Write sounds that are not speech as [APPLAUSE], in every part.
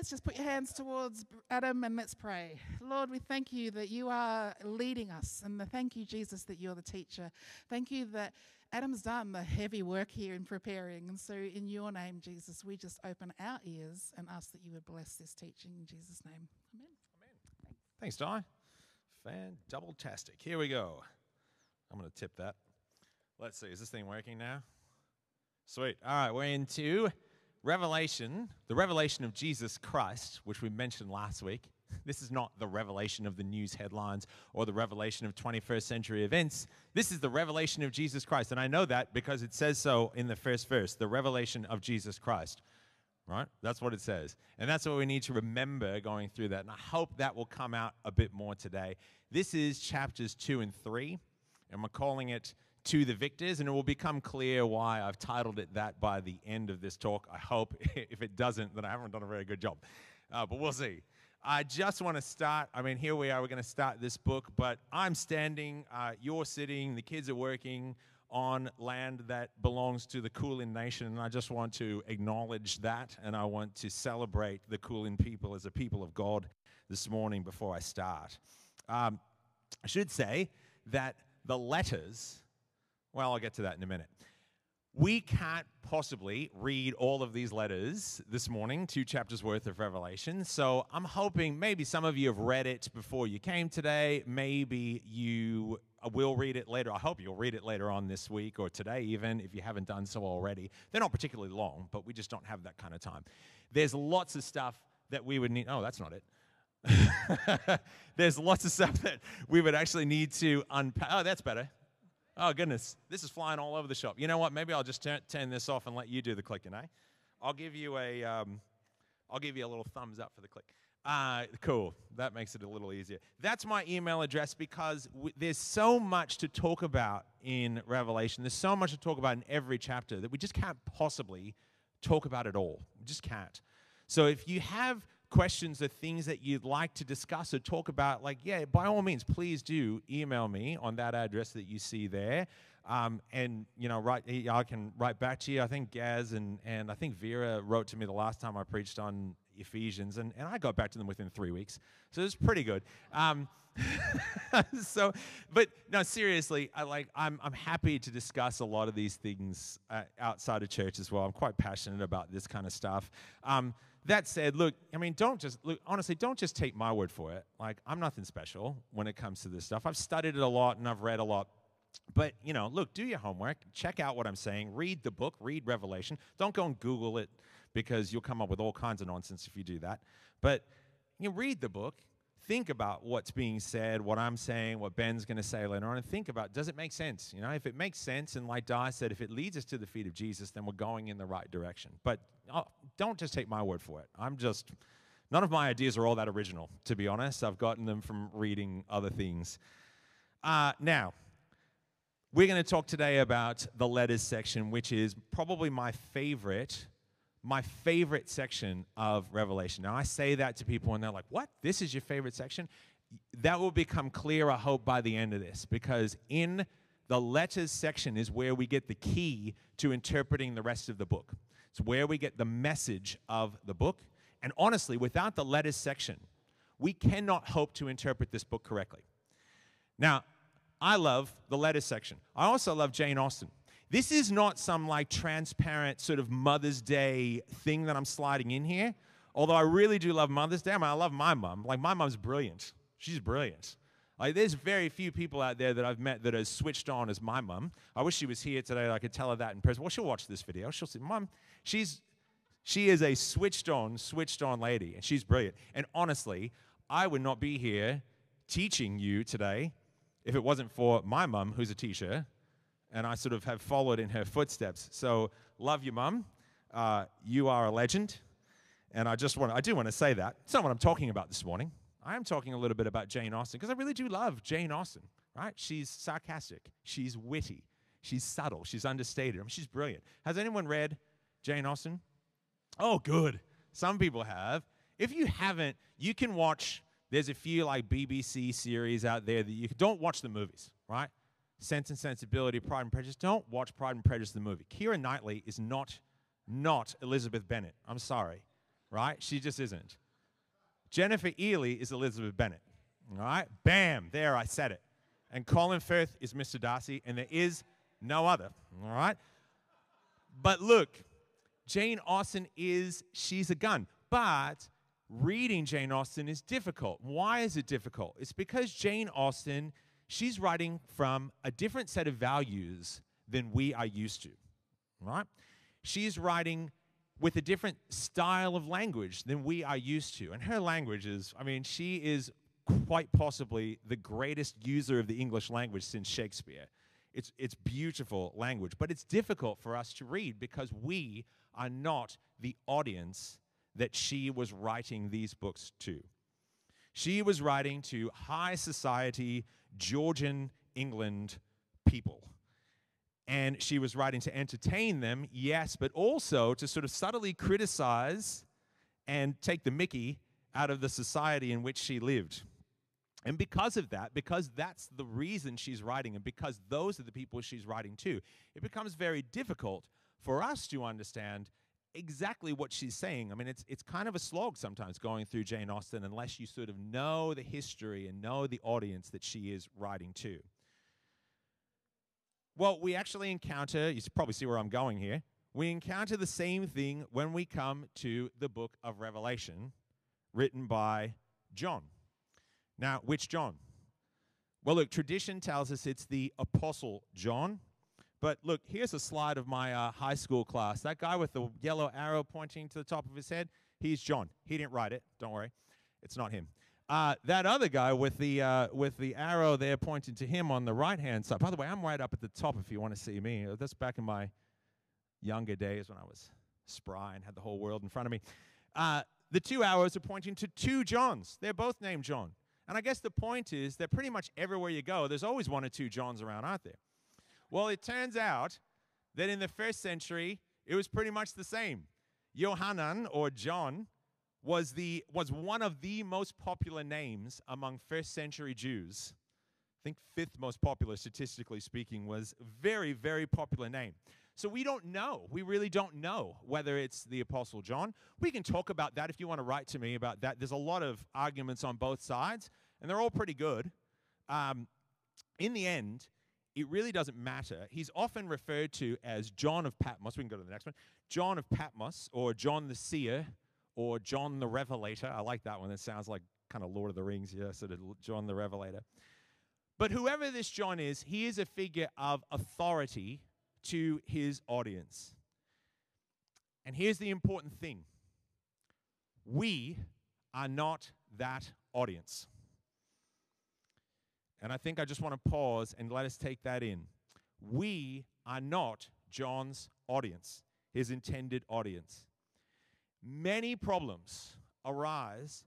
let's just put your hands towards Adam and let's pray. Lord, we thank you that you are leading us, and thank you, Jesus, that you're the teacher. Thank you that Adam's done the heavy work here in preparing. And so, in your name, Jesus, we just open our ears and ask that you would bless this teaching in Jesus' name. Amen. Amen. Thanks, Di. Fan double tastic. Here we go. I'm going to tip that. Let's see. Is this thing working now? Sweet. All right, we're into Revelation, the revelation of Jesus Christ, which we mentioned last week. [LAUGHS] This is not the revelation of the news headlines or the revelation of 21st century events. This is the revelation of Jesus Christ. And I know that because it says so in the first verse the revelation of Jesus Christ. Right? That's what it says. And that's what we need to remember going through that. And I hope that will come out a bit more today. This is chapters two and three, and we're calling it to the victors, and it will become clear why I've titled it that by the end of this talk. I hope. [LAUGHS] if it doesn't, then I haven't done a very good job. Uh, but we'll see. I just want to start. I mean, here we are. We're going to start this book, but I'm standing, uh, you're sitting, the kids are working on land that belongs to the Kulin Nation, and I just want to acknowledge that, and I want to celebrate the Kulin people as a people of God this morning before I start. Um, I should say that the letters well, I'll get to that in a minute. We can't possibly read all of these letters this morning, two chapters worth of Revelation. So I'm hoping maybe some of you have read it before you came today. Maybe you will read it later. I hope you'll read it later on this week or today, even if you haven't done so already. They're not particularly long, but we just don't have that kind of time. There's lots of stuff that we would need. Oh, that's not it. [LAUGHS] There's lots of stuff that we would actually need to unpack. Oh, that's better. Oh, goodness. This is flying all over the shop. You know what? Maybe I'll just turn, turn this off and let you do the clicking, eh? I'll give you a, um, I'll give you a little thumbs up for the click. Uh, cool. That makes it a little easier. That's my email address because w- there's so much to talk about in Revelation. There's so much to talk about in every chapter that we just can't possibly talk about it all. We just can't. So if you have questions or things that you'd like to discuss or talk about, like, yeah, by all means, please do email me on that address that you see there. Um, and, you know, right, I can write back to you. I think Gaz and, and I think Vera wrote to me the last time I preached on Ephesians, and, and I got back to them within three weeks. So it's pretty good. Um, [LAUGHS] so, but no, seriously, I like I'm I'm happy to discuss a lot of these things uh, outside of church as well. I'm quite passionate about this kind of stuff. Um, that said, look, I mean, don't just look honestly, don't just take my word for it. Like, I'm nothing special when it comes to this stuff. I've studied it a lot and I've read a lot. But, you know, look, do your homework, check out what I'm saying, read the book, read Revelation. Don't go and Google it because you'll come up with all kinds of nonsense if you do that. But you know, read the book, think about what's being said, what I'm saying, what Ben's going to say later on, and think about does it make sense? You know, if it makes sense, and like Di said, if it leads us to the feet of Jesus, then we're going in the right direction. But uh, don't just take my word for it. I'm just, none of my ideas are all that original, to be honest. I've gotten them from reading other things. Uh, now, we're going to talk today about the letters section, which is probably my favorite my favorite section of Revelation. Now, I say that to people and they're like, What? This is your favorite section? That will become clear, I hope, by the end of this, because in the letters section is where we get the key to interpreting the rest of the book. It's where we get the message of the book. And honestly, without the letters section, we cannot hope to interpret this book correctly. Now, I love the letters section. I also love Jane Austen. This is not some like transparent sort of Mother's Day thing that I'm sliding in here. Although I really do love Mother's Day. I, mean, I love my mom. Like, my mom's brilliant. She's brilliant. Like, there's very few people out there that I've met that are switched on as my mom. I wish she was here today. I could tell her that in person. Well, she'll watch this video. She'll say, Mom, she's, she is a switched on, switched on lady, and she's brilliant. And honestly, I would not be here teaching you today if it wasn't for my mom, who's a teacher, and I sort of have followed in her footsteps. So, love you, mum. Uh, you are a legend. And I just want I do want to say that. It's not what I'm talking about this morning. I am talking a little bit about Jane Austen because I really do love Jane Austen, right? She's sarcastic, she's witty, she's subtle, she's understated. I mean, she's brilliant. Has anyone read Jane Austen? Oh, good. Some people have. If you haven't, you can watch. There's a few like BBC series out there that you don't watch the movies, right? Sense and Sensibility, Pride and Prejudice. Don't watch Pride and Prejudice the movie. Keira Knightley is not not Elizabeth Bennet. I'm sorry. right? She just isn't. Jennifer Ehle is Elizabeth Bennet. All right? Bam, there I said it. And Colin Firth is Mr. Darcy, and there is no other. All right? But look, Jane Austen is, she's a gun. But reading Jane Austen is difficult. Why is it difficult? It's because Jane Austen, she's writing from a different set of values than we are used to. Right? She's writing with a different style of language than we are used to. And her language is, I mean, she is quite possibly the greatest user of the English language since Shakespeare. It's, it's beautiful language, but it's difficult for us to read because we are not the audience that she was writing these books to. She was writing to high society Georgian England people. And she was writing to entertain them, yes, but also to sort of subtly criticize and take the mickey out of the society in which she lived. And because of that, because that's the reason she's writing, and because those are the people she's writing to, it becomes very difficult for us to understand exactly what she's saying. I mean, it's, it's kind of a slog sometimes going through Jane Austen unless you sort of know the history and know the audience that she is writing to. Well, we actually encounter, you probably see where I'm going here, we encounter the same thing when we come to the book of Revelation written by John. Now, which John? Well, look, tradition tells us it's the Apostle John. But look, here's a slide of my uh, high school class. That guy with the yellow arrow pointing to the top of his head, he's John. He didn't write it. Don't worry, it's not him. Uh, that other guy with the uh, with the arrow there pointing to him on the right hand side. By the way, I'm right up at the top if you want to see me. That's back in my younger days when I was spry and had the whole world in front of me. Uh, the two arrows are pointing to two Johns. They're both named John. And I guess the point is that pretty much everywhere you go, there's always one or two Johns around, aren't there? Well, it turns out that in the first century, it was pretty much the same. Yohanan or John was, the, was one of the most popular names among first century Jews. I think fifth most popular, statistically speaking, was very, very popular name. So we don't know. We really don't know whether it's the Apostle John. We can talk about that if you want to write to me about that. There's a lot of arguments on both sides and they're all pretty good. Um, in the end, it really doesn't matter. He's often referred to as John of Patmos. We can go to the next one. John of Patmos, or John the Seer, or John the Revelator. I like that one. That sounds like kind of Lord of the Rings, yeah, sort of John the Revelator. But whoever this John is, he is a figure of authority to his audience. And here's the important thing we are not that audience. And I think I just want to pause and let us take that in. We are not John's audience, his intended audience. Many problems arise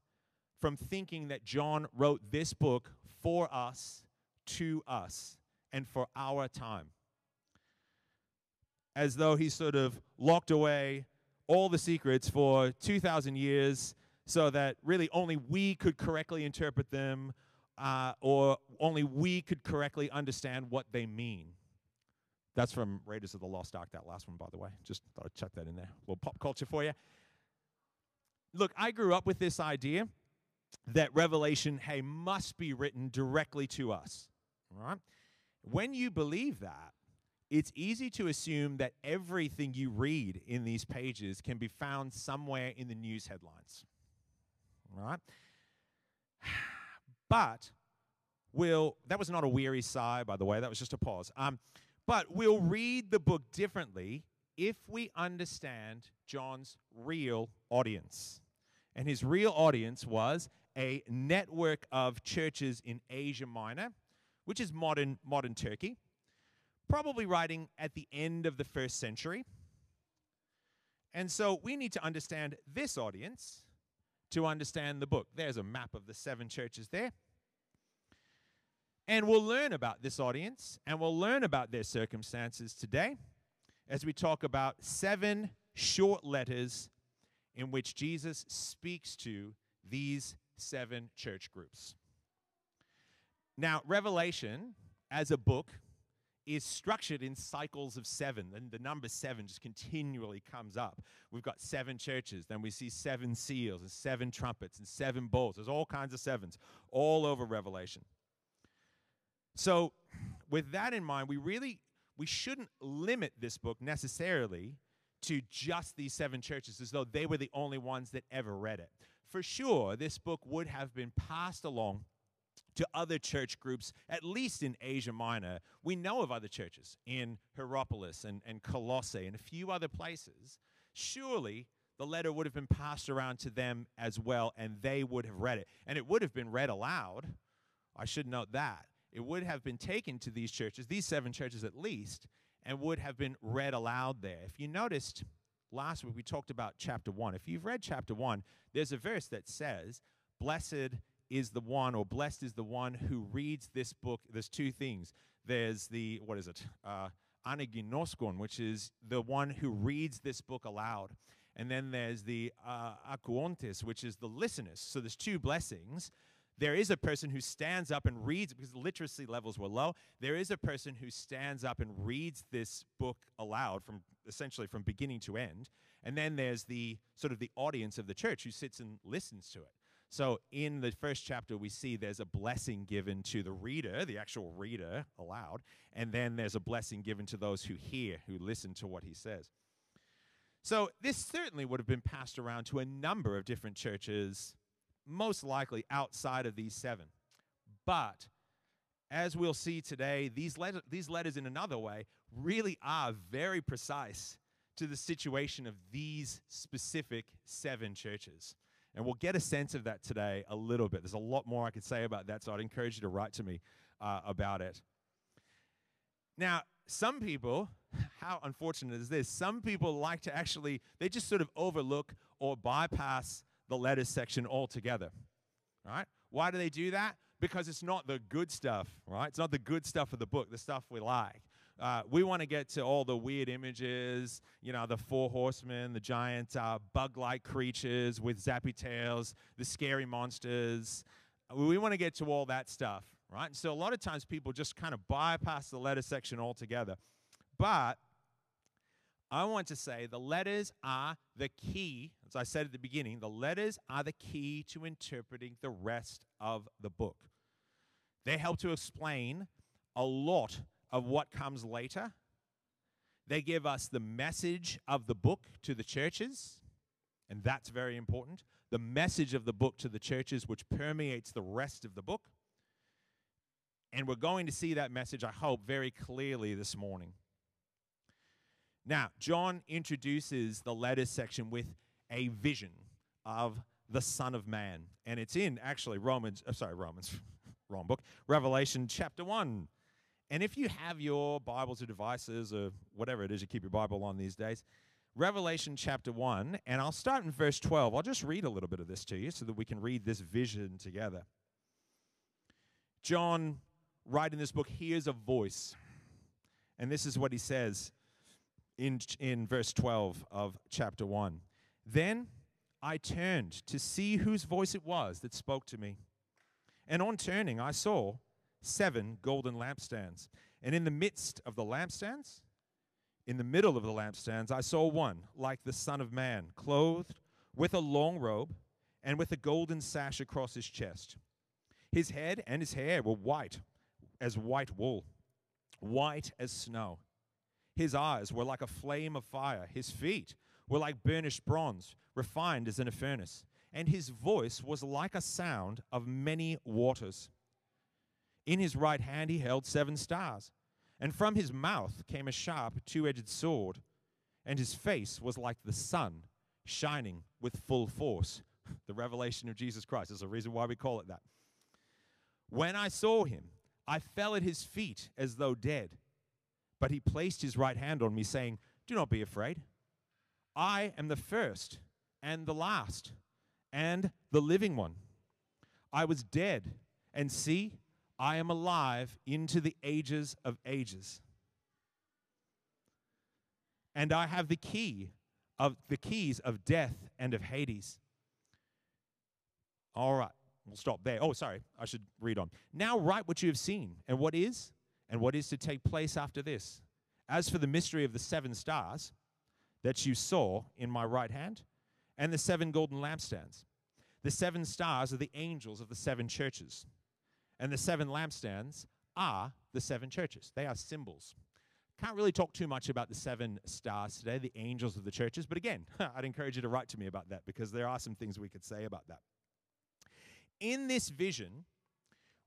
from thinking that John wrote this book for us, to us, and for our time. As though he sort of locked away all the secrets for 2,000 years so that really only we could correctly interpret them uh, or only we could correctly understand what they mean. That's from Raiders of the Lost Ark, that last one, by the way. Just thought I'd chuck that in there. A little pop culture for you. Look, I grew up with this idea that Revelation, hey, must be written directly to us. Right? When you believe that, it's easy to assume that everything you read in these pages can be found somewhere in the news headlines. Right? But we'll, that was not a weary sigh, by the way, that was just a pause. Um, but we'll read the book differently if we understand John's real audience. And his real audience was a network of churches in Asia Minor, which is modern, modern Turkey, probably writing at the end of the first century. And so we need to understand this audience to understand the book. There's a map of the seven churches there. And we'll learn about this audience and we'll learn about their circumstances today as we talk about seven short letters in which Jesus speaks to these seven church groups. Now, Revelation as a book is structured in cycles of seven. And the number seven just continually comes up. We've got seven churches, then we see seven seals and seven trumpets and seven bowls. There's all kinds of sevens all over Revelation. So, with that in mind, we really we shouldn't limit this book necessarily to just these seven churches as though they were the only ones that ever read it. For sure, this book would have been passed along to other church groups, at least in Asia Minor. We know of other churches in Hierapolis and, and Colossae and a few other places. Surely the letter would have been passed around to them as well, and they would have read it. And it would have been read aloud. I should note that. It would have been taken to these churches, these seven churches at least, and would have been read aloud there. If you noticed last week, we talked about chapter one. If you've read chapter one, there's a verse that says, Blessed is the one, or blessed is the one who reads this book. There's two things. There's the, what is it? Uh, anaginoskon, which is the one who reads this book aloud. And then there's the uh, which is the listeners. So there's two blessings. There is a person who stands up and reads, because literacy levels were low. There is a person who stands up and reads this book aloud from essentially from beginning to end. And then there's the sort of the audience of the church who sits and listens to it. So in the first chapter, we see there's a blessing given to the reader, the actual reader aloud, and then there's a blessing given to those who hear, who listen to what he says. So this certainly would have been passed around to a number of different churches, most likely outside of these seven. But as we'll see today, these, let- these letters, in another way, really are very precise to the situation of these specific seven churches. And we'll get a sense of that today a little bit. There's a lot more I could say about that, so I'd encourage you to write to me uh, about it. Now, some people, [LAUGHS] how unfortunate is this? Some people like to actually, they just sort of overlook or bypass the letters section altogether. Right? Why do they do that? Because it's not the good stuff, right? It's not the good stuff of the book, the stuff we like. Uh, we want to get to all the weird images, you know, the four horsemen, the giant uh, bug like creatures with zappy tails, the scary monsters. We want to get to all that stuff, right? And so a lot of times people just kind of bypass the letter section altogether. But I want to say the letters are the key. As I said at the beginning, the letters are the key to interpreting the rest of the book. They help to explain a lot of what comes later. They give us the message of the book to the churches, and that's very important. The message of the book to the churches, which permeates the rest of the book. And we're going to see that message, I hope, very clearly this morning. Now, John introduces the letters section with a vision of the Son of Man. And it's in actually Romans, uh, sorry, Romans, [LAUGHS] wrong book, Revelation chapter 1. And if you have your Bibles or devices or whatever it is you keep your Bible on these days, Revelation chapter 1, and I'll start in verse 12. I'll just read a little bit of this to you so that we can read this vision together. John, writing this book, hears a voice. And this is what he says in, in verse 12 of chapter 1. Then I turned to see whose voice it was that spoke to me. And on turning, I saw seven golden lampstands. And in the midst of the lampstands, in the middle of the lampstands, I saw one like the Son of Man, clothed with a long robe and with a golden sash across his chest. His head and his hair were white as white wool, white as snow. His eyes were like a flame of fire. His feet were like burnished bronze, refined as in a furnace. And his voice was like a sound of many waters. In his right hand he held seven stars, and from his mouth came a sharp two edged sword, and his face was like the sun shining with full force. [LAUGHS] The revelation of Jesus Christ is the reason why we call it that. When I saw him, I fell at his feet as though dead. But he placed his right hand on me, saying, Do not be afraid. I am the first and the last and the living one. I was dead, and see, I am alive into the ages of ages. And I have the key of the keys of death and of Hades. All right, we'll stop there. Oh, sorry, I should read on. Now write what you have seen, and what is, and what is to take place after this. As for the mystery of the seven stars that you saw in my right hand, and the seven golden lampstands, the seven stars are the angels of the seven churches, and the seven lampstands are the seven churches. They are symbols. Can't really talk too much about the seven stars today, the angels of the churches, but again, [LAUGHS] I'd encourage you to write to me about that because there are some things we could say about that. In this vision,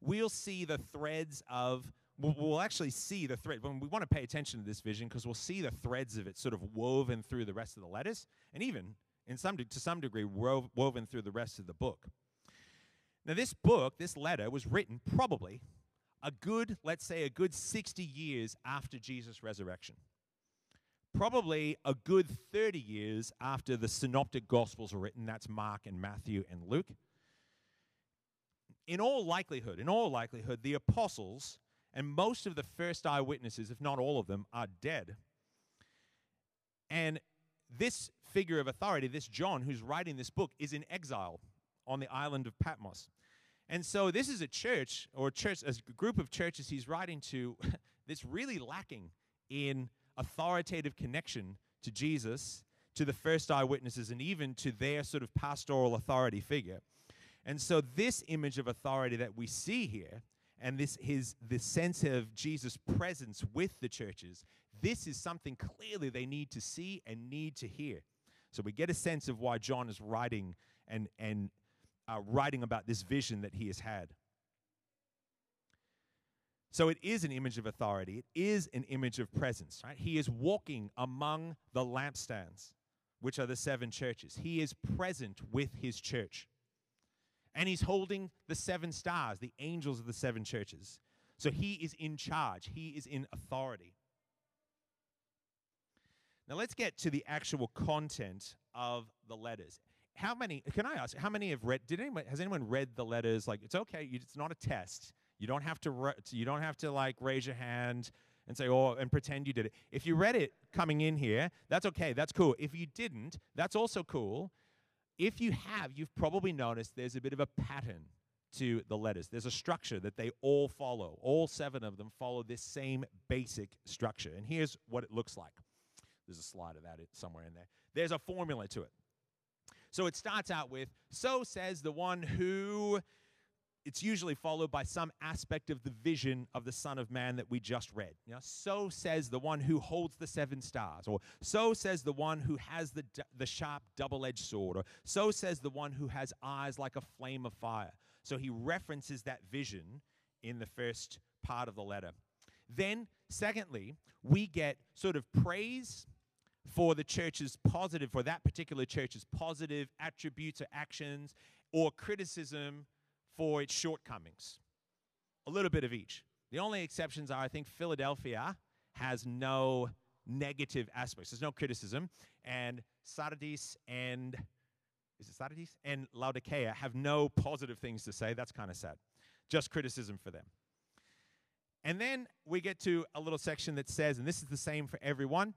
we'll see the threads of we'll, actually see the thread when we want to pay attention to this vision because we'll see the threads of it sort of woven through the rest of the letters and even in some to some degree wo- woven through the rest of the book. Now this book this letter was written probably a good let's say a good 60 years after jesus resurrection. Probably a good 30 years after the synoptic gospels were written that's mark and matthew and luke. In all likelihood, in all likelihood, the apostles and most of the first eyewitnesses, if not all of them, are dead. And this figure of authority, this John who's writing this book, is in exile on the island of Patmos. And so this is a church or a church, a group of churches he's writing to [LAUGHS] that's really lacking in authoritative connection to Jesus, to the first eyewitnesses, and even to their sort of pastoral authority figure. And so this image of authority that we see here and this his the sense of Jesus presence with the churches this is something clearly they need to see and need to hear. So we get a sense of why John is writing and and uh, writing about this vision that he has had. So it is an image of authority. It is an image of presence, right? He is walking among the lampstands, which are the seven churches. He is present with his church and he's holding the seven stars, the angels of the seven churches. So he is in charge, he is in authority. Now let's get to the actual content of the letters. How many, can I ask, how many have read, did anyone, has anyone read the letters? Like, it's okay, it's not a test. You don't have to, you don't have to like raise your hand and say, oh, and pretend you did it. If you read it coming in here, that's okay, that's cool. If you didn't, that's also cool if you have, you've probably noticed there's a bit of a pattern to the letters. There's a structure that they all follow. All seven of them follow this same basic structure. And here's what it looks like. There's a slide of that somewhere in there. There's a formula to it. So it starts out with, so says the one who it's usually followed by some aspect of the vision of the Son of Man that we just read. You know, so says the one who holds the seven stars, or so says the one who has the, the sharp double edged sword, or so says the one who has eyes like a flame of fire. So he references that vision in the first part of the letter. Then, secondly, we get sort of praise for the church's positive, for that particular church's positive attributes or actions, or criticism for its shortcomings. A little bit of each. The only exceptions are, I think, Philadelphia has no negative aspects. There's no criticism. And Sardis and is it Sardis and Laodicea have no positive things to say. That's kind of sad. Just criticism for them. And then we get to a little section that says, and this is the same for everyone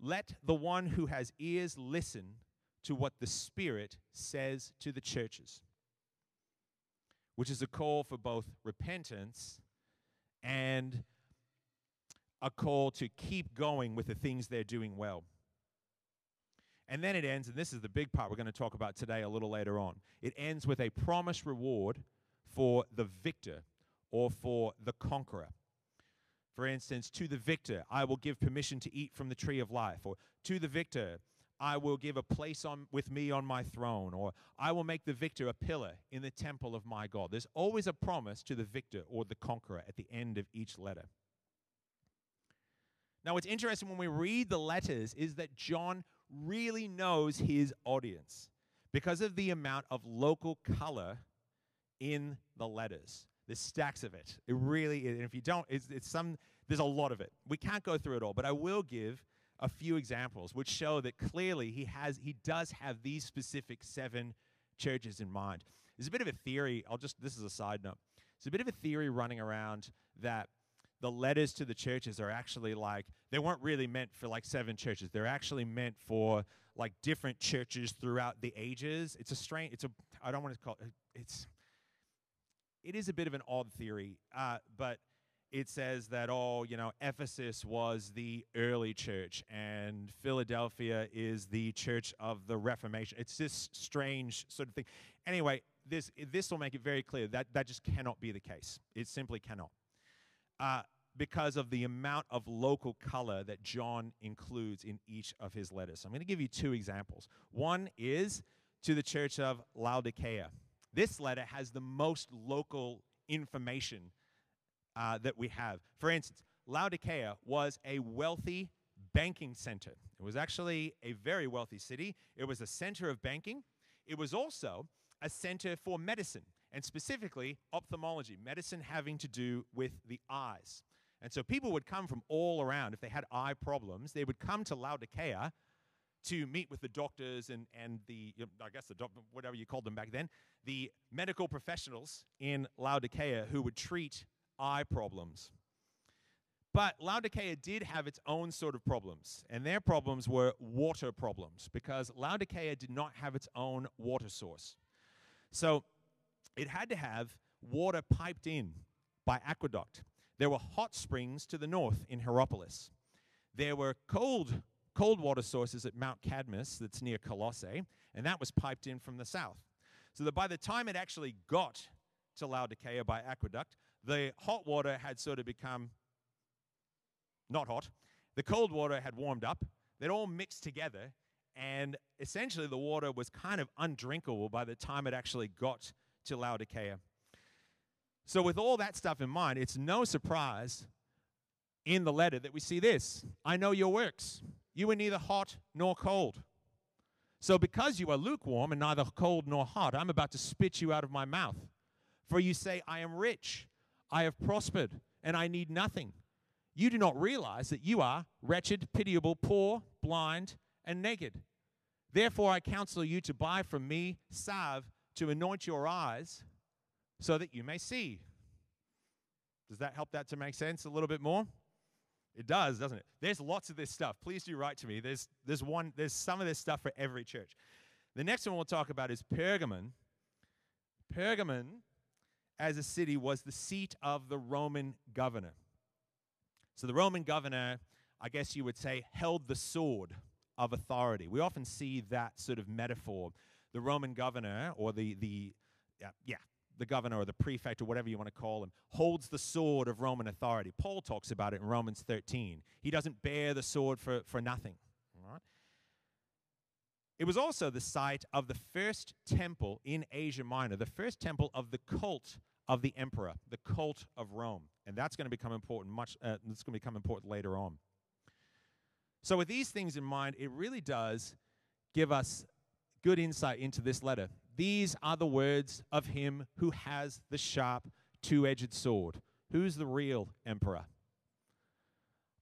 let the one who has ears listen to what the Spirit says to the churches which is a call for both repentance and a call to keep going with the things they're doing well. And then it ends, and this is the big part we're going to talk about today a little later on. It ends with a promised reward for the victor or for the conqueror. For instance, to the victor, I will give permission to eat from the tree of life, or to the victor, I will give a place on, with me on my throne, or I will make the victor a pillar in the temple of my God. There's always a promise to the victor or the conqueror at the end of each letter. Now, what's interesting when we read the letters is that John really knows his audience because of the amount of local color in the letters. There's stacks of it. It really is. And if you don't, it's, it's some, there's a lot of it. We can't go through it all, but I will give a few examples which show that clearly he has he does have these specific seven churches in mind. There's a bit of a theory, I'll just this is a side note. There's a bit of a theory running around that the letters to the churches are actually like they weren't really meant for like seven churches. They're actually meant for like different churches throughout the ages. It's a strange it's a I don't want to call it it's it is a bit of an odd theory, uh, but it says that, oh, you know, Ephesus was the early church and Philadelphia is the church of the Reformation. It's this strange sort of thing. Anyway, this, this will make it very clear that that just cannot be the case. It simply cannot. Uh, because of the amount of local color that John includes in each of his letters. So I'm going to give you two examples. One is to the church of Laodicea. This letter has the most local information uh, that we have. For instance, Laodicea was a wealthy banking center. It was actually a very wealthy city. It was a center of banking. It was also a center for medicine, and specifically ophthalmology, medicine having to do with the eyes. And so people would come from all around. If they had eye problems, they would come to Laodicea to meet with the doctors and, and the, I guess, the doctor, whatever you called them back then, the medical professionals in Laodicea who would treat eye problems. But Laodicea did have its own sort of problems, and their problems were water problems because Laodicea did not have its own water source. So it had to have water piped in by aqueduct. There were hot springs to the north in Hierapolis. There were cold, cold water sources at Mount Cadmus, that's near Colossae, and that was piped in from the south. So that by the time it actually got to Laodicea by aqueduct, the hot water had sort of become not hot. The cold water had warmed up. They'd all mixed together, and essentially the water was kind of undrinkable by the time it actually got to Laodicea. So, with all that stuff in mind, it's no surprise in the letter that we see this I know your works. You are neither hot nor cold. So, because you are lukewarm and neither cold nor hot, I'm about to spit you out of my mouth. For you say, I am rich I have prospered, and I need nothing. You do not realize that you are wretched, pitiable, poor, blind, and naked. Therefore, I counsel you to buy from me salve to anoint your eyes so that you may see. Does that help that to make sense a little bit more? It does, doesn't it? There's lots of this stuff. Please do write to me. There's, there's, one, there's some of this stuff for every church. The next one we'll talk about is Pergamon. Pergamon as a city was the seat of the Roman governor. So the Roman governor, I guess you would say, held the sword of authority. We often see that sort of metaphor. The Roman governor, or the, the uh, yeah, the governor or the prefect or whatever you want to call him, holds the sword of Roman authority. Paul talks about it in Romans 13. He doesn't bear the sword for, for nothing. It was also the site of the first temple in Asia Minor, the first temple of the cult of the emperor, the cult of Rome. And that's going to become important much uh, it's going to become important later on. So with these things in mind, it really does give us good insight into this letter. These are the words of him who has the sharp two-edged sword. Who's the real emperor?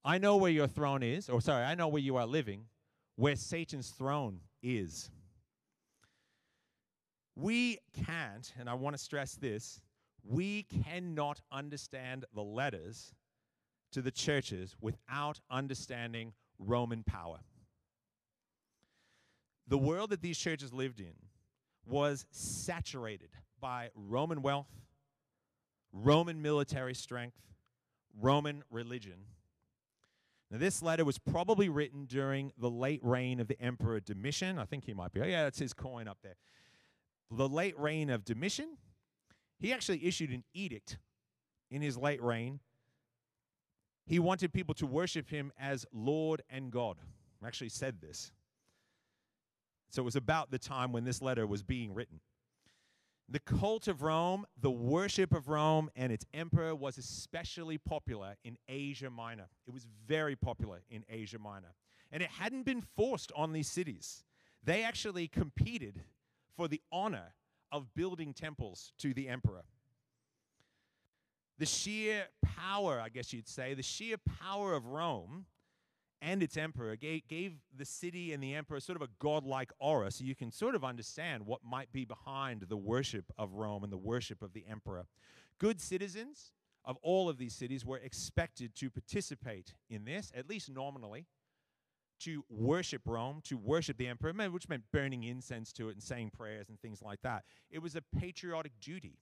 I know where your throne is, or sorry, I know where you are living, where Satan's throne is. We can't, and I want to stress this, we cannot understand the letters to the churches without understanding Roman power. The world that these churches lived in was saturated by Roman wealth, Roman military strength, Roman religion. Now, this letter was probably written during the late reign of the Emperor Domitian. I think he might be. Oh, yeah, that's his coin up there. The late reign of Domitian. He actually issued an edict in his late reign. He wanted people to worship him as Lord and God. He actually said this. So it was about the time when this letter was being written. The cult of Rome, the worship of Rome and its emperor was especially popular in Asia Minor. It was very popular in Asia Minor. And it hadn't been forced on these cities. They actually competed for the honor of building temples to the emperor. The sheer power, I guess you'd say, the sheer power of Rome and its emperor gave, gave the city and the emperor sort of a godlike aura, so you can sort of understand what might be behind the worship of Rome and the worship of the emperor. Good citizens of all of these cities were expected to participate in this, at least nominally, to worship Rome, to worship the emperor, which meant burning incense to it and saying prayers and things like that. It was a patriotic duty.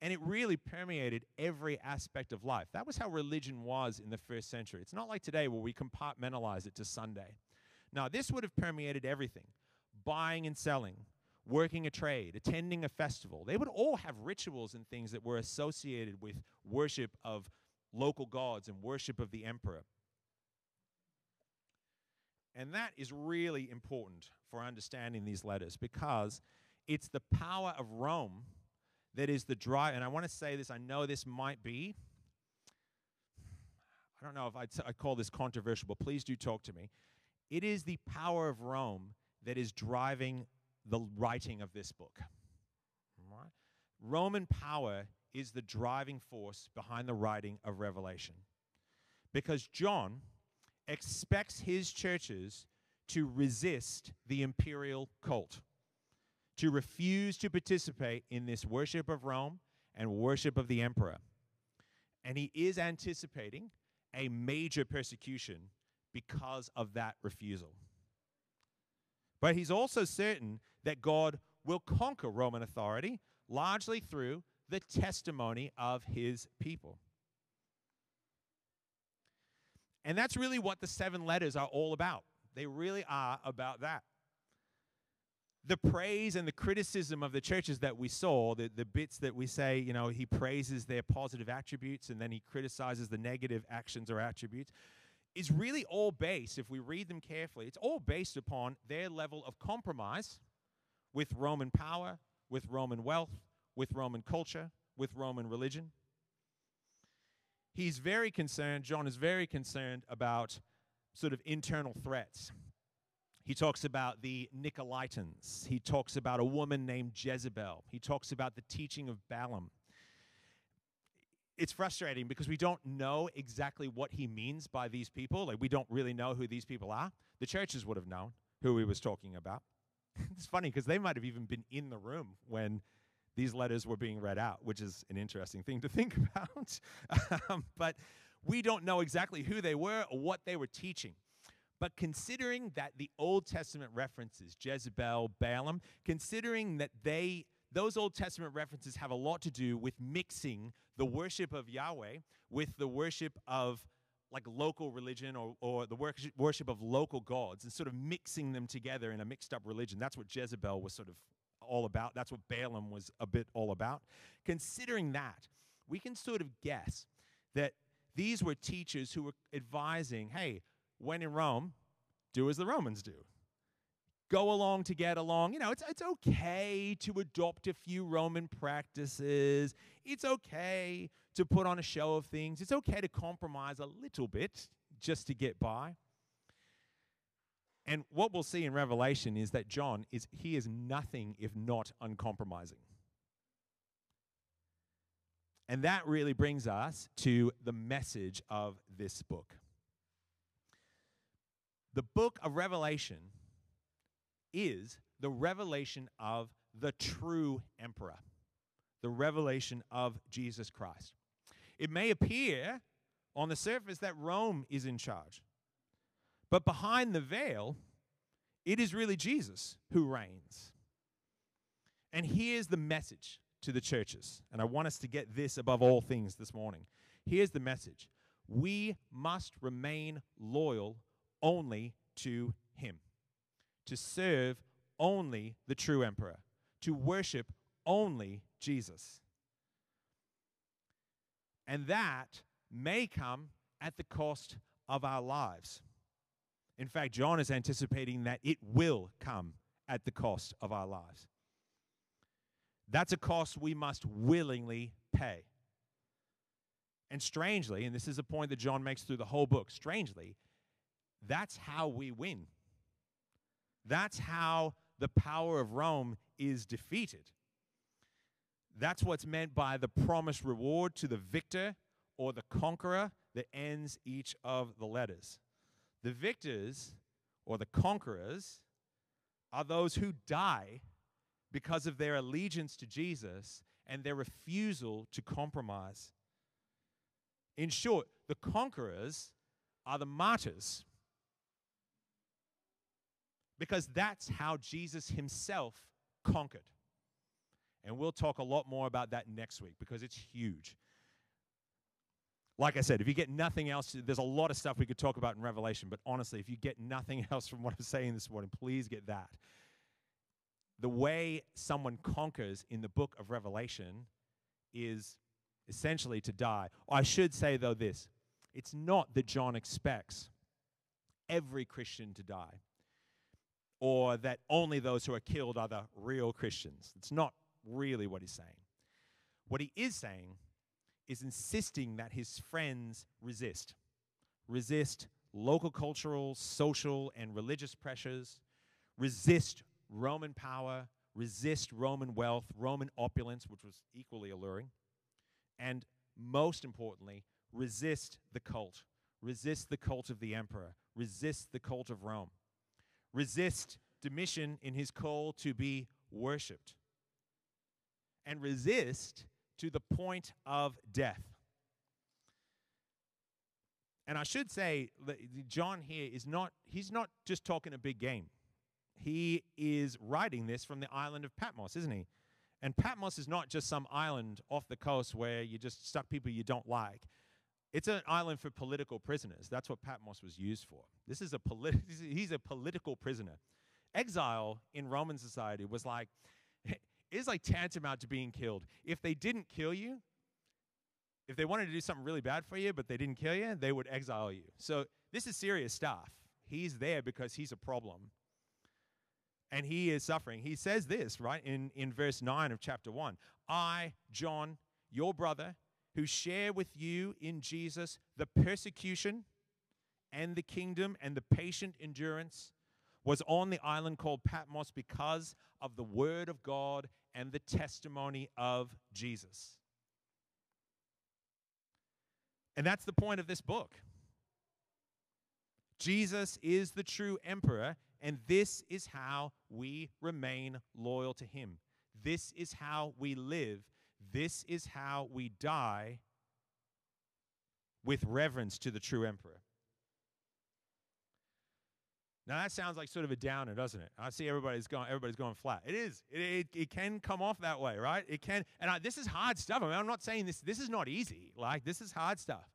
And it really permeated every aspect of life. That was how religion was in the first century. It's not like today where we compartmentalize it to Sunday. Now, this would have permeated everything buying and selling, working a trade, attending a festival. They would all have rituals and things that were associated with worship of local gods and worship of the emperor. And that is really important for understanding these letters because it's the power of Rome that is the drive. And I want to say this, I know this might be, I don't know if I'd, I call this controversial, but please do talk to me. It is the power of Rome that is driving the writing of this book. Right? Roman power is the driving force behind the writing of Revelation. Because John expects his churches to resist the imperial cult, to refuse to participate in this worship of Rome and worship of the emperor. And he is anticipating a major persecution because of that refusal. But he's also certain that God will conquer Roman authority largely through the testimony of his people. And that's really what the seven letters are all about. They really are about that. The praise and the criticism of the churches that we saw, the, the bits that we say, you know, he praises their positive attributes and then he criticizes the negative actions or attributes, is really all based, if we read them carefully, it's all based upon their level of compromise with Roman power, with Roman wealth, with Roman culture, with Roman religion. He's very concerned, John is very concerned about sort of internal threats. He talks about the Nicolaitans. He talks about a woman named Jezebel. He talks about the teaching of Balaam. It's frustrating because we don't know exactly what he means by these people. Like, we don't really know who these people are. The churches would have known who he was talking about. [LAUGHS] it's funny because they might have even been in the room when these letters were being read out, which is an interesting thing to [LAUGHS] think about. [LAUGHS] um, but we don't know exactly who they were or what they were teaching. But considering that the Old Testament references, Jezebel, Balaam, considering that they those Old Testament references have a lot to do with mixing the worship of Yahweh with the worship of like local religion or, or the worship of local gods and sort of mixing them together in a mixed up religion. That's what Jezebel was sort of all about. That's what Balaam was a bit all about. Considering that, we can sort of guess that these were teachers who were advising hey, when in Rome, do as the Romans do. Go along to get along. You know, it's, it's okay to adopt a few Roman practices. It's okay to put on a show of things. It's okay to compromise a little bit just to get by. And what we'll see in Revelation is that John is he is nothing if not uncompromising. And that really brings us to the message of this book. The book of Revelation is the revelation of the true emperor, the revelation of Jesus Christ. It may appear on the surface that Rome is in charge. But behind the veil, it is really Jesus who reigns. And here's the message to the churches. And I want us to get this above all things this morning. Here's the message we must remain loyal only to Him, to serve only the true emperor, to worship only Jesus. And that may come at the cost of our lives. In fact, John is anticipating that it will come at the cost of our lives. That's a cost we must willingly pay. And strangely, and this is a point that John makes through the whole book, strangely, that's how we win. That's how the power of Rome is defeated. That's what's meant by the promised reward to the victor or the conqueror that ends each of the letters. The victors or the conquerors are those who die because of their allegiance to Jesus and their refusal to compromise. In short, the conquerors are the martyrs because that's how Jesus himself conquered. And we'll talk a lot more about that next week because it's huge. Like I said, if you get nothing else, there's a lot of stuff we could talk about in Revelation, but honestly, if you get nothing [LAUGHS] else from what I'm saying this morning, please get that. The way someone conquers in the book of Revelation is essentially to die. I should say, though, this it's not that John expects every Christian to die or that only those who are killed are the real Christians. It's not really what he's saying. What he is saying is insisting that his friends resist. Resist local cultural, social, and religious pressures, resist Roman power, resist Roman wealth, Roman opulence, which was equally alluring, and most importantly, resist the cult. Resist the cult of the emperor. Resist the cult of Rome. Resist Domitian in his call to be worshiped. And resist to the point of death. And I should say, John here is not, he's not just talking a big game. He is writing this from the island of Patmos, isn't he? And Patmos is not just some island off the coast where you just stuck people you don't like. It's an island for political prisoners. That's what Patmos was used for. This is a politi- [LAUGHS] he's a political prisoner. Exile in Roman society was like [LAUGHS] is like tantamount to being killed. If they didn't kill you, if they wanted to do something really bad for you, but they didn't kill you, they would exile you. So this is serious stuff. He's there because he's a problem. And he is suffering. He says this, right, in, in verse 9 of chapter 1 I, John, your brother, who share with you in Jesus the persecution and the kingdom and the patient endurance, was on the island called Patmos because of the word of God and the testimony of Jesus. And that's the point of this book. Jesus is the true emperor, and this is how we remain loyal to him. This is how we live. This is how we die with reverence to the true emperor. Now that sounds like sort of a downer, doesn't it? I see everybody's going, everybody's going flat. It is. It, it, it can come off that way, right? It can. And I, this is hard stuff. I mean, I'm not saying this. This is not easy. Like this is hard stuff.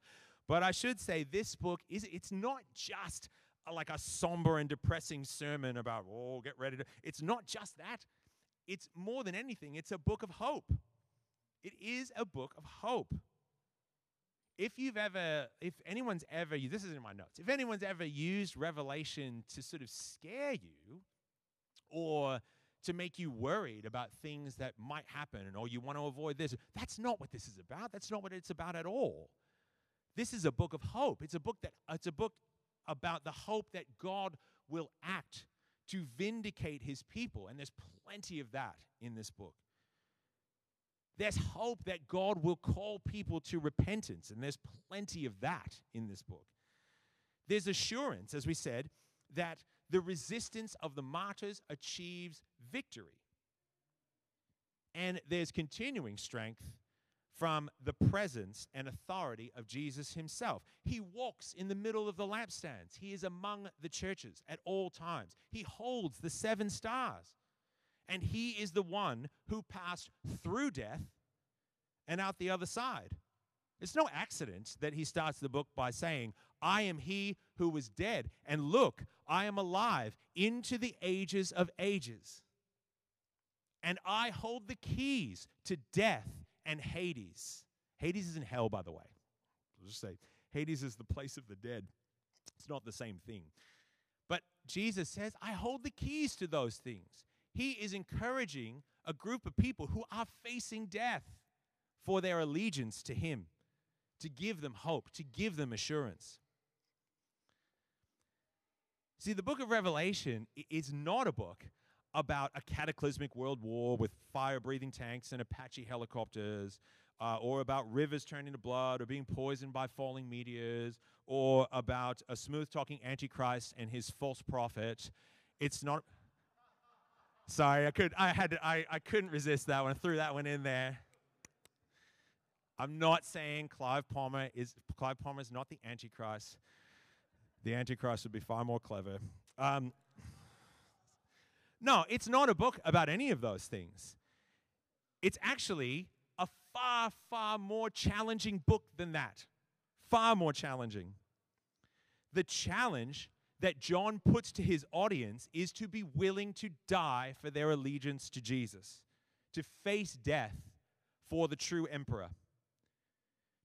But I should say this book is. It's not just a, like a somber and depressing sermon about oh, get ready to. It's not just that. It's more than anything. It's a book of hope. It is a book of hope if you've ever, if anyone's ever, this is in my notes, if anyone's ever used Revelation to sort of scare you or to make you worried about things that might happen or oh, you want to avoid this, that's not what this is about. That's not what it's about at all. This is a book of hope. It's a book that, it's a book about the hope that God will act to vindicate his people. And there's plenty of that in this book. There's hope that God will call people to repentance, and there's plenty of that in this book. There's assurance, as we said, that the resistance of the martyrs achieves victory. And there's continuing strength from the presence and authority of Jesus himself. He walks in the middle of the lampstands, he is among the churches at all times. He holds the seven stars and he is the one who passed through death and out the other side. It's no accident that he starts the book by saying, I am he who was dead, and look, I am alive into the ages of ages. And I hold the keys to death and Hades. Hades is in hell, by the way. I'll just say, Hades is the place of the dead. It's not the same thing. But Jesus says, I hold the keys to those things. He is encouraging a group of people who are facing death for their allegiance to Him, to give them hope, to give them assurance. See, the book of Revelation is not a book about a cataclysmic world war with fire breathing tanks and Apache helicopters, uh, or about rivers turning to blood, or being poisoned by falling meteors, or about a smooth talking Antichrist and his false prophet. It's not. Sorry, I could I had I, I couldn't resist that one. I threw that one in there. I'm not saying Clive Palmer is Clive Palmer is not the Antichrist. The Antichrist would be far more clever. Um, no, it's not a book about any of those things. it's actually a far, far more challenging book than that. Far more challenging. The challenge that John puts to his audience is to be willing to die for their allegiance to Jesus, to face death for the true emperor,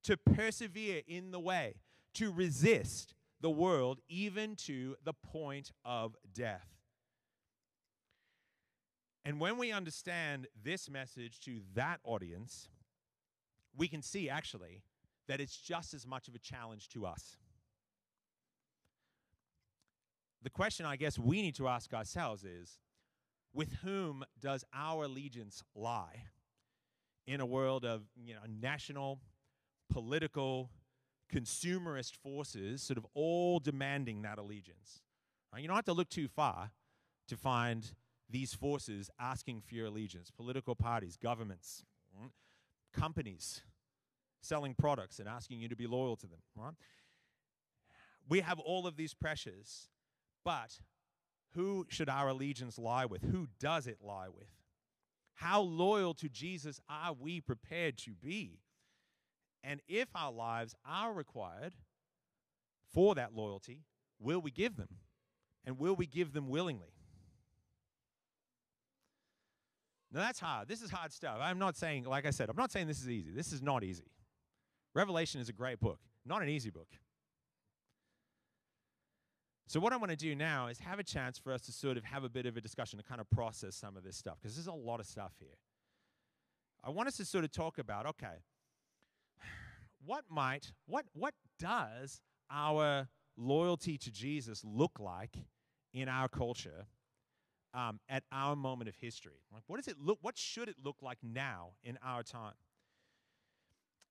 to persevere in the way, to resist the world even to the point of death. And when we understand this message to that audience, we can see actually that it's just as much of a challenge to us. The question I guess we need to ask ourselves is with whom does our allegiance lie in a world of you know, national, political, consumerist forces sort of all demanding that allegiance? You don't have to look too far to find these forces asking for your allegiance political parties, governments, right? companies selling products and asking you to be loyal to them. Right? We have all of these pressures, but who should our allegiance lie with? Who does it lie with? How loyal to Jesus are we prepared to be? And if our lives are required for that loyalty, will we give them? And will we give them willingly? Now that's hard. This is hard stuff. I'm not saying, like I said, I'm not saying this is easy. This is not easy. Revelation is a great book, not an easy book. So, what I want to do now is have a chance for us to sort of have a bit of a discussion to kind of process some of this stuff, because there's a lot of stuff here. I want us to sort of talk about okay, what might, what, what does our loyalty to Jesus look like in our culture um, at our moment of history? Like, what does it look? What should it look like now in our time?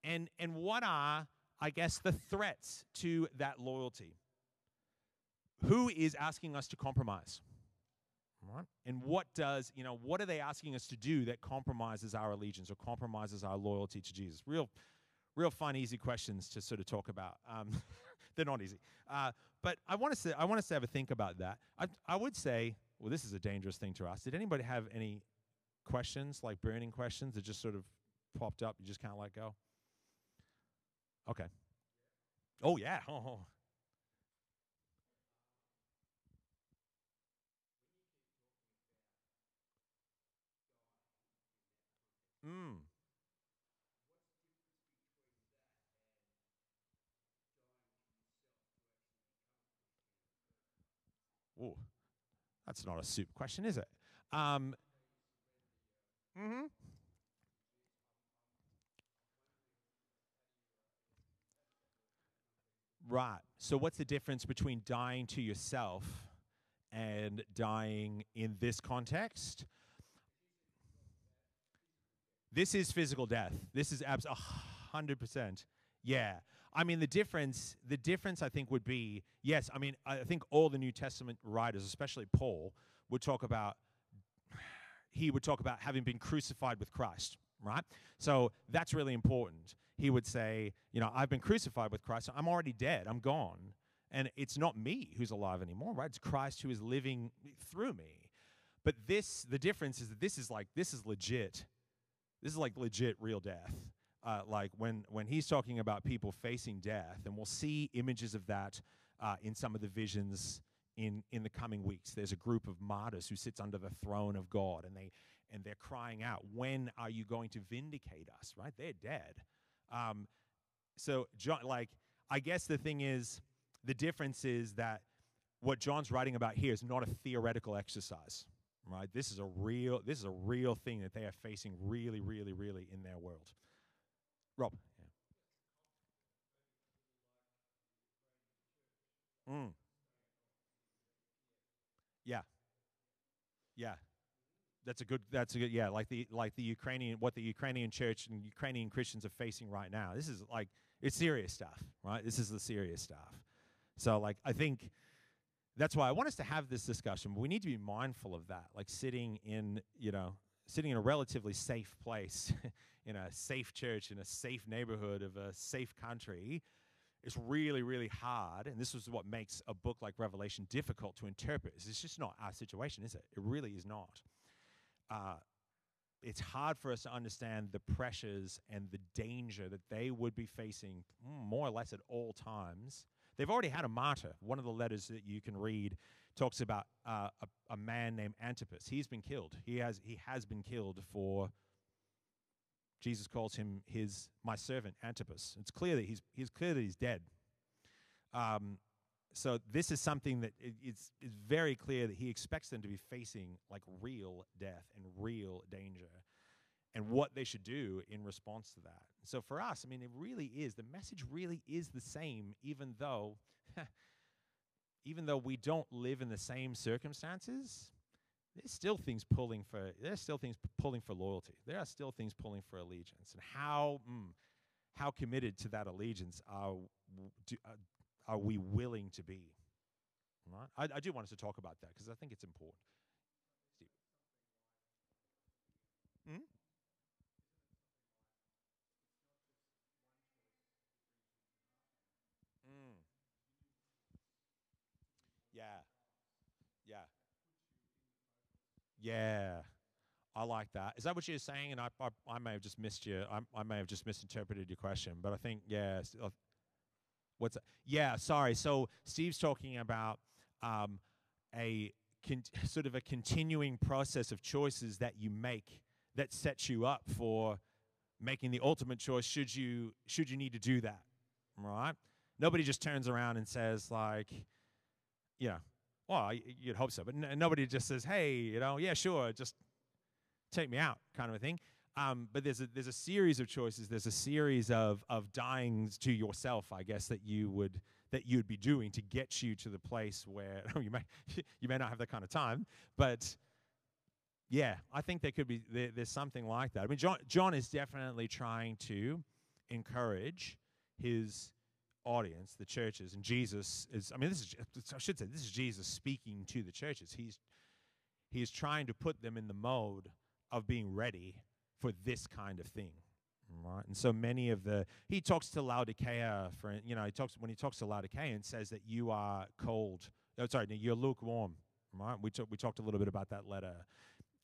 And and what are, I guess, the threats to that loyalty? Who is asking us to compromise? Right? And what does, you know, what are they asking us to do that compromises our allegiance or compromises our loyalty to Jesus? Real, real fun, easy questions to sort of talk about. Um, [LAUGHS] they're not easy. Uh, but I want us to, I want us to have a think about that. I, I would say well, this is a dangerous thing to ask. Did anybody have any questions, like burning questions that just sort of popped up? You just can't let go? Okay. Oh, yeah. [LAUGHS] Oh. Mm. Ooh. That's not a soup question, is it? Um, mm-hmm. Right. So, what's the difference between dying to yourself and dying in this context? This is physical death. This is abs- 100%. Yeah. I mean, the difference, the difference, I think, would be yes. I mean, I think all the New Testament writers, especially Paul, would talk about. He would talk about having been crucified with Christ, right? So that's really important. He would say, you know, I've been crucified with Christ. I'm already dead. I'm gone, and it's not me who's alive anymore, right? It's Christ who is living through me. But this, the difference is that this is like this is legit. This is like legit real death uh, like when when he's talking about people facing death, and we'll see images of that uh, in some of the visions in in the coming weeks. There's a group of martyrs who sits under the throne of God, and they and they're crying out, "When are you going to vindicate us?" Right? They're dead. Um, so John, like, I guess the thing is, the difference is that what John's writing about here is not a theoretical exercise right this is a real this is a real thing that they are facing really really really in their world Rob. Yeah. Mm. Yeah. Yeah. That's a good that's a good yeah, like the like the Ukrainian what the Ukrainian church and Ukrainian Christians are facing right now. This is like it's serious stuff, right? This is the serious stuff. So like I think that's why I want us to have this discussion. But we need to be mindful of that, like sitting in, you know, sitting in a relatively safe place [LAUGHS] in a safe church, in a safe neighborhood of a safe country, it's really, really hard. And this is what makes a book like Revelation difficult to interpret. It's just not our situation, is it? It really is not. Uh, it's hard for us to understand the pressures and the danger that they would be facing mm, more or less at all times. They've already had a martyr. One of the letters that you can read talks about uh, a, a man named Antipas. He's been killed. He has he has been killed for. Jesus calls him his my servant Antipas. It's clear that he's he's clear that he's dead. Um, so this is something that it, it's it's very clear that he expects them to be facing like real death and real danger, and what they should do in response to that. So for us, I mean, it really is the message really is the same, even though. [LAUGHS] even though we don't live in the same circumstances, there's still things pulling for there's still things pulling for loyalty. There are still things pulling for allegiance. And how mm, how committed to that allegiance are do, uh, are we willing to be? Right? I, I do want us to talk about that because I think it's important. Steve. Hmm? Yeah. Yeah. Yeah. I like that. Is that what you're saying? And I, I, I may have just missed you. I, I may have just misinterpreted your question, but I think yeah. Uh, what's that? Yeah. Sorry. So Steve's talking about um, a con- [LAUGHS] sort of a continuing process of choices that you make that sets you up for making the ultimate choice. Should you should you need to do that? Right. Nobody just turns around and says like you know, well, you'd hope so, but n- nobody just says, hey, you know, yeah, sure, just take me out, kind of a thing. Um, but there's a there's a series of choices. There's a series of of dyings to yourself, I guess, that you would that you'd be doing to get you to the place where [LAUGHS] you may [LAUGHS] you may not have that kind of time, but yeah, I think there could be there, there's something like that. I mean, John John is definitely trying to encourage his audience, the churches, and Jesus is, I mean, this is, I should say, this is Jesus speaking to the churches. He's, he's trying to put them in the mode of being ready for this kind of thing. Right. And so many of the, he talks to Laodicea, for, you know, he talks, when he talks to Laodicea and says that you are cold, oh, sorry, you're lukewarm. Right. We, talk, we talked a little bit about that letter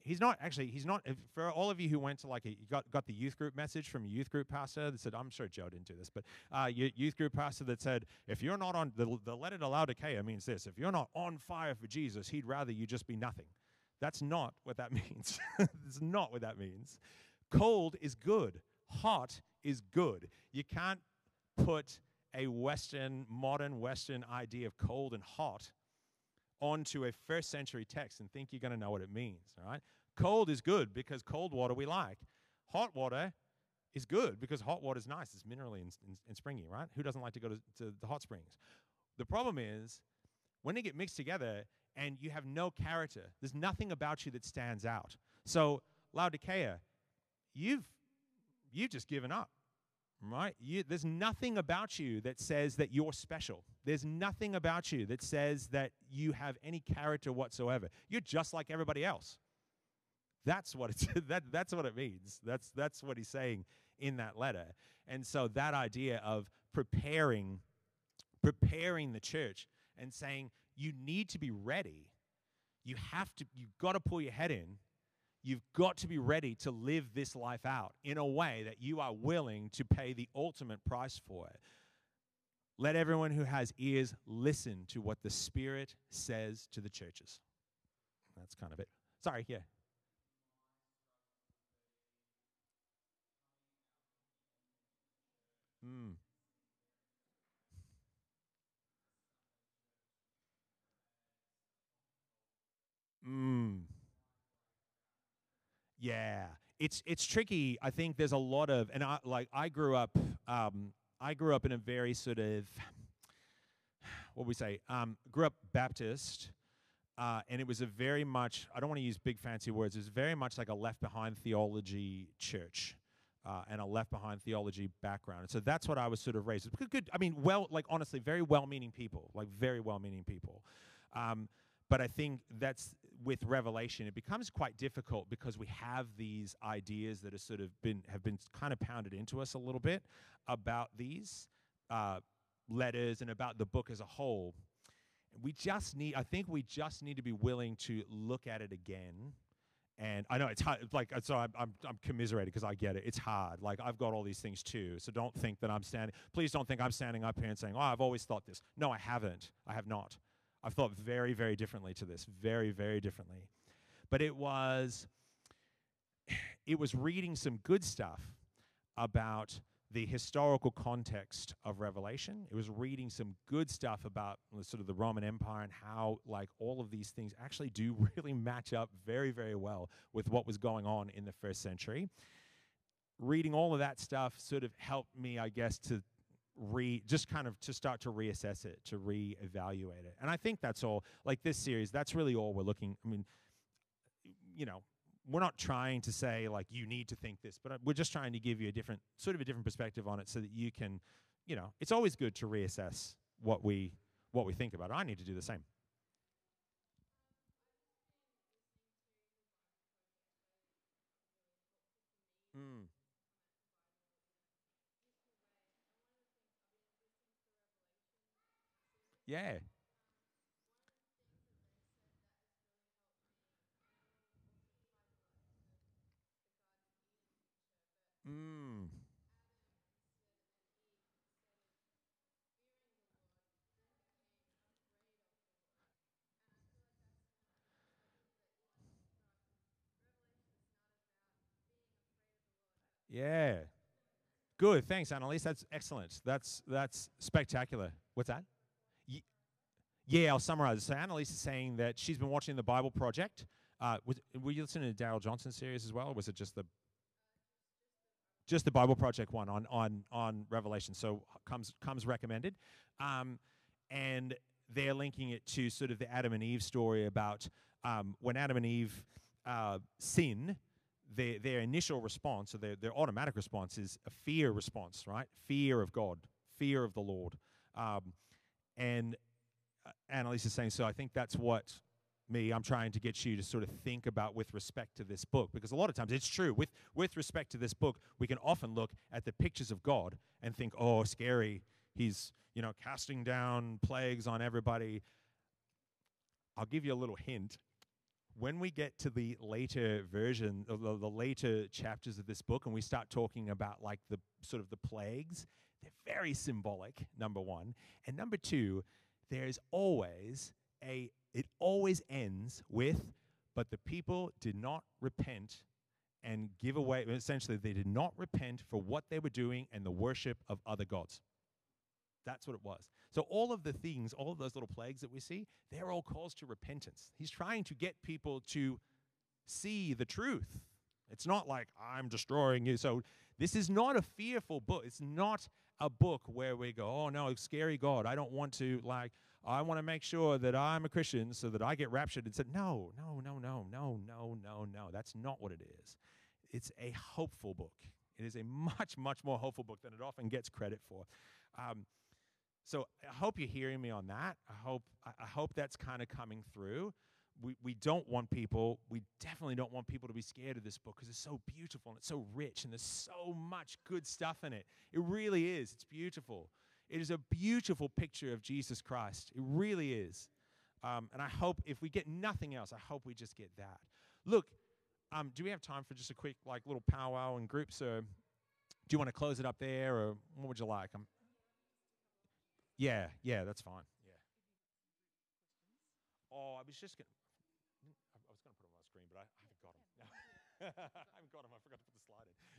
he's not actually he's not for all of you who went to like a, got got the youth group message from a youth group pastor that said i'm sure joe didn't do this but uh youth group pastor that said if you're not on the, the letter to laodicea means this if you're not on fire for jesus he'd rather you just be nothing. That's not what that [LAUGHS] means. That's not what that means. Cold is good. Hot is good. You can't put a western modern western idea of cold and hot onto a first century text and think you're going to know what it means, all right? Cold is good because cold water we like. Hot water is good because hot water is nice. It's minerally and, and, and springy, right? Who doesn't like to go to, to the hot springs? The problem is when they get mixed together and you have no character, there's nothing about you that stands out. So, Laodicea, you've, you've just given up right? You, there's nothing about you that says that you're special. There's nothing about you that says that you have any character whatsoever. You're just like everybody else. That's what it's [LAUGHS] that that's what it means. That's that's what he's saying in that letter. And so that idea of preparing preparing the church and saying you need to be ready. You have to you've got to pull your head in You've got to be ready to live this life out in a way that you are willing to pay the ultimate price for it. Let everyone who has ears listen to what the Spirit says to the churches. That's kind of it. Sorry, yeah. Mm. Mm. Yeah, it's it's tricky. I think there's a lot of, and I like I grew up. Um, I grew up in a very sort of what we say. Um, grew up Baptist, uh, and it was a very much. I don't want to use big fancy words. It was very much like a left behind theology church. Uh, and a left behind theology background. And so that's what I was sort of raised with. Good, I mean, well, like honestly, very well meaning people, like very well meaning people. Um, but I think that's with Revelation, it becomes quite difficult because we have these ideas that have sort of been have been kind of pounded into us a little bit about these uh, letters and about the book as a whole. We just need, I think, we just need to be willing to look at it again And I know it's hard. Like so, I'm I'm, I'm commiserated because I get it. It's hard. Like I've got all these things too. So don't think that I'm standing. Please don't think I'm standing up here and saying, "Oh, I've always thought this." No, I haven't. I have not. I've thought very, very differently to this. Very, very differently. But it was, it was reading some good stuff about the historical context of Revelation. It was reading some good stuff about sort of the Roman Empire and how, like, all of these things actually do [LAUGHS] really match up very, very well with what was going on in the first century. Reading all of that stuff sort of helped me, I guess, to re just kind of to start to reassess it, to reevaluate it. And I think that's all. Like this series, that's really all we're looking. I mean, you know, we're not trying to say like you need to think this, but we're just trying to give you a different sort of a different perspective on it so that you can, you know, it's always good to reassess what we what we think about. I need to do the same. Mm. Yeah. Mm. Yeah. Good. Thanks, Annalise. That's excellent. That's that's spectacular. What's that? Yeah, I'll summarize. So Annalise is saying that she's been watching the Bible Project. Uh, was, were you listening to Darrell Johnson's series as well, or was it just the just the Bible Project one on on on Revelation. So comes comes recommended, um, and they're linking it to sort of the Adam and Eve story about um, when Adam and Eve uh, sin. Their, their initial response, or their, their automatic response, is a fear response, right? Fear of God, fear of the Lord. Um, and Annalise is saying, so I think that's what me i'm trying to get you to sort of think about with respect to this book. Because a lot of times it's true. With with respect to this book we can often look at the pictures of god and think oh scary. He's you know casting down plagues on everybody. I'll give you a little hint. When we get to the later version the, the later chapters of this book and we start talking about like the sort of the plagues they're very symbolic number one. And number two there's always a it always ends with, but the people did not repent and give away, essentially, they did not repent for what they were doing and the worship of other gods. That's what it was. So, all of the things, all of those little plagues that we see, they're all calls to repentance. He's trying to get people to see the truth. It's not like I'm destroying you. So, this is not a fearful book. It's not a book where we go, oh no, scary God. I don't want to, like, I want to make sure that I'm a Christian so that I get raptured and said, no, no, no, no, no, no, no, no. That's not what it is. It's a hopeful book. It is a [LAUGHS] much, much more hopeful book than it often gets credit for. Um, so I hope you're hearing me on that. I hope I hope that's kind of coming through. We, we don't want people, we definitely don't want people to be scared of this book because it's so beautiful and it's so rich and there's so much good stuff in it. It really is. It's beautiful. It is a beautiful picture of Jesus Christ. It really is. Um, and I hope if we get nothing else, I hope we just get that. Look, um, do we have time for just a quick, like, little powwow in groups? Or do you want to close it up there, or what would you like? Um, yeah, yeah, that's fine. Yeah. Oh, I was just going. I was going to put them on the screen, but I, I haven't got them. [LAUGHS] I haven't got them. I forgot to put the slide in.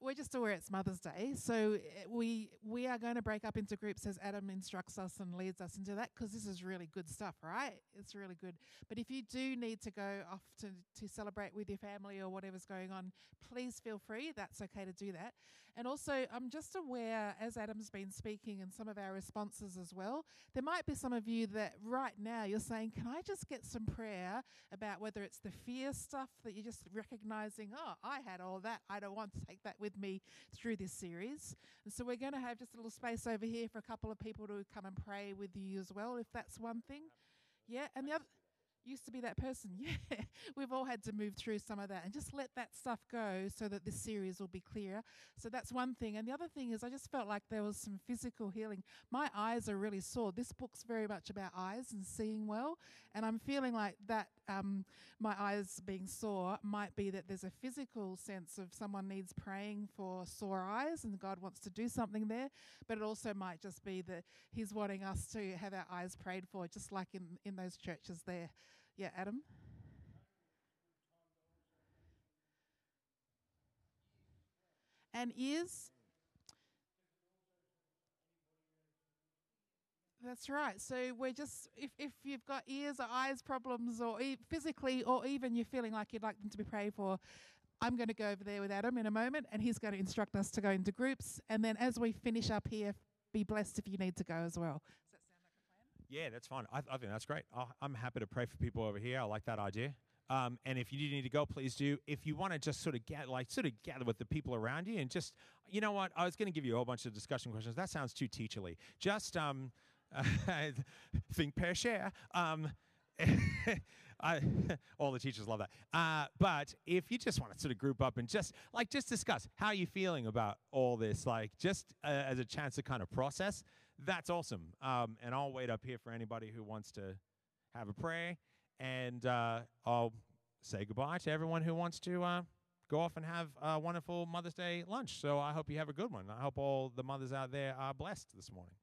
We're just aware it's Mother's Day, so eh, we we are going to break up into groups as Adam instructs us and leads us into that because this is really good stuff, right? It's really good. But if you do need to go off to to celebrate with your family or whatever's going on, please feel free. That's okay to do that. And also, I'm just aware, as Adam's been speaking and some of our responses as well, there might be some of you that right now you're saying, Can I just get some prayer about whether it's the fear stuff that you're just recognizing, Oh, I had all that. I don't want to take that with me through this series. And so we're going to have just a little space over here for a couple of people to come and pray with you as well, if that's one thing. Yeah, and the other. Used to be that person. [LAUGHS] Yeah, we've all had to move through some of that and just let that stuff go so that this series will be clearer. So that's one thing. And the other thing is, I just felt like there was some physical healing. My eyes are really sore. This book's very much about eyes and seeing well. And I'm feeling like that, um, my eyes being sore, might be that there's a physical sense of someone needs praying for sore eyes and God wants to do something there. But it also might just be that He's wanting us to have our eyes prayed for, just like in, in those churches there. Yeah, Adam? And ears? That's right. So we're just, if, if you've got ears or eyes problems, or e- physically, or even you're feeling like you'd like them to be prayed for, I'm going to go over there with Adam in a moment, and he's going to instruct us to go into groups. And then as we finish up here, be blessed if you need to go as well. Yeah, that's fine. I, I think that's great. I, I'm happy to pray for people over here. I like that idea. Um, and if you do need to go, please do. If you want to just sort of get like sort of gather with the people around you and just, you know what, I was going to give you a whole bunch of discussion questions. That sounds too teacherly. Just um, [LAUGHS] think, pair share. Um, [LAUGHS] I, [LAUGHS] all the teachers love that. Uh, but if you just want to sort of group up and just like just discuss how you feeling about all this, like just uh, as a chance to kind of process, that's awesome. Um, and I'll wait up here for anybody who wants to have a prayer and uh, I'll say goodbye to everyone who wants to uh, go off and have a wonderful Mother's Day lunch. So I hope you have a good one. I hope all the mothers out there are blessed this morning.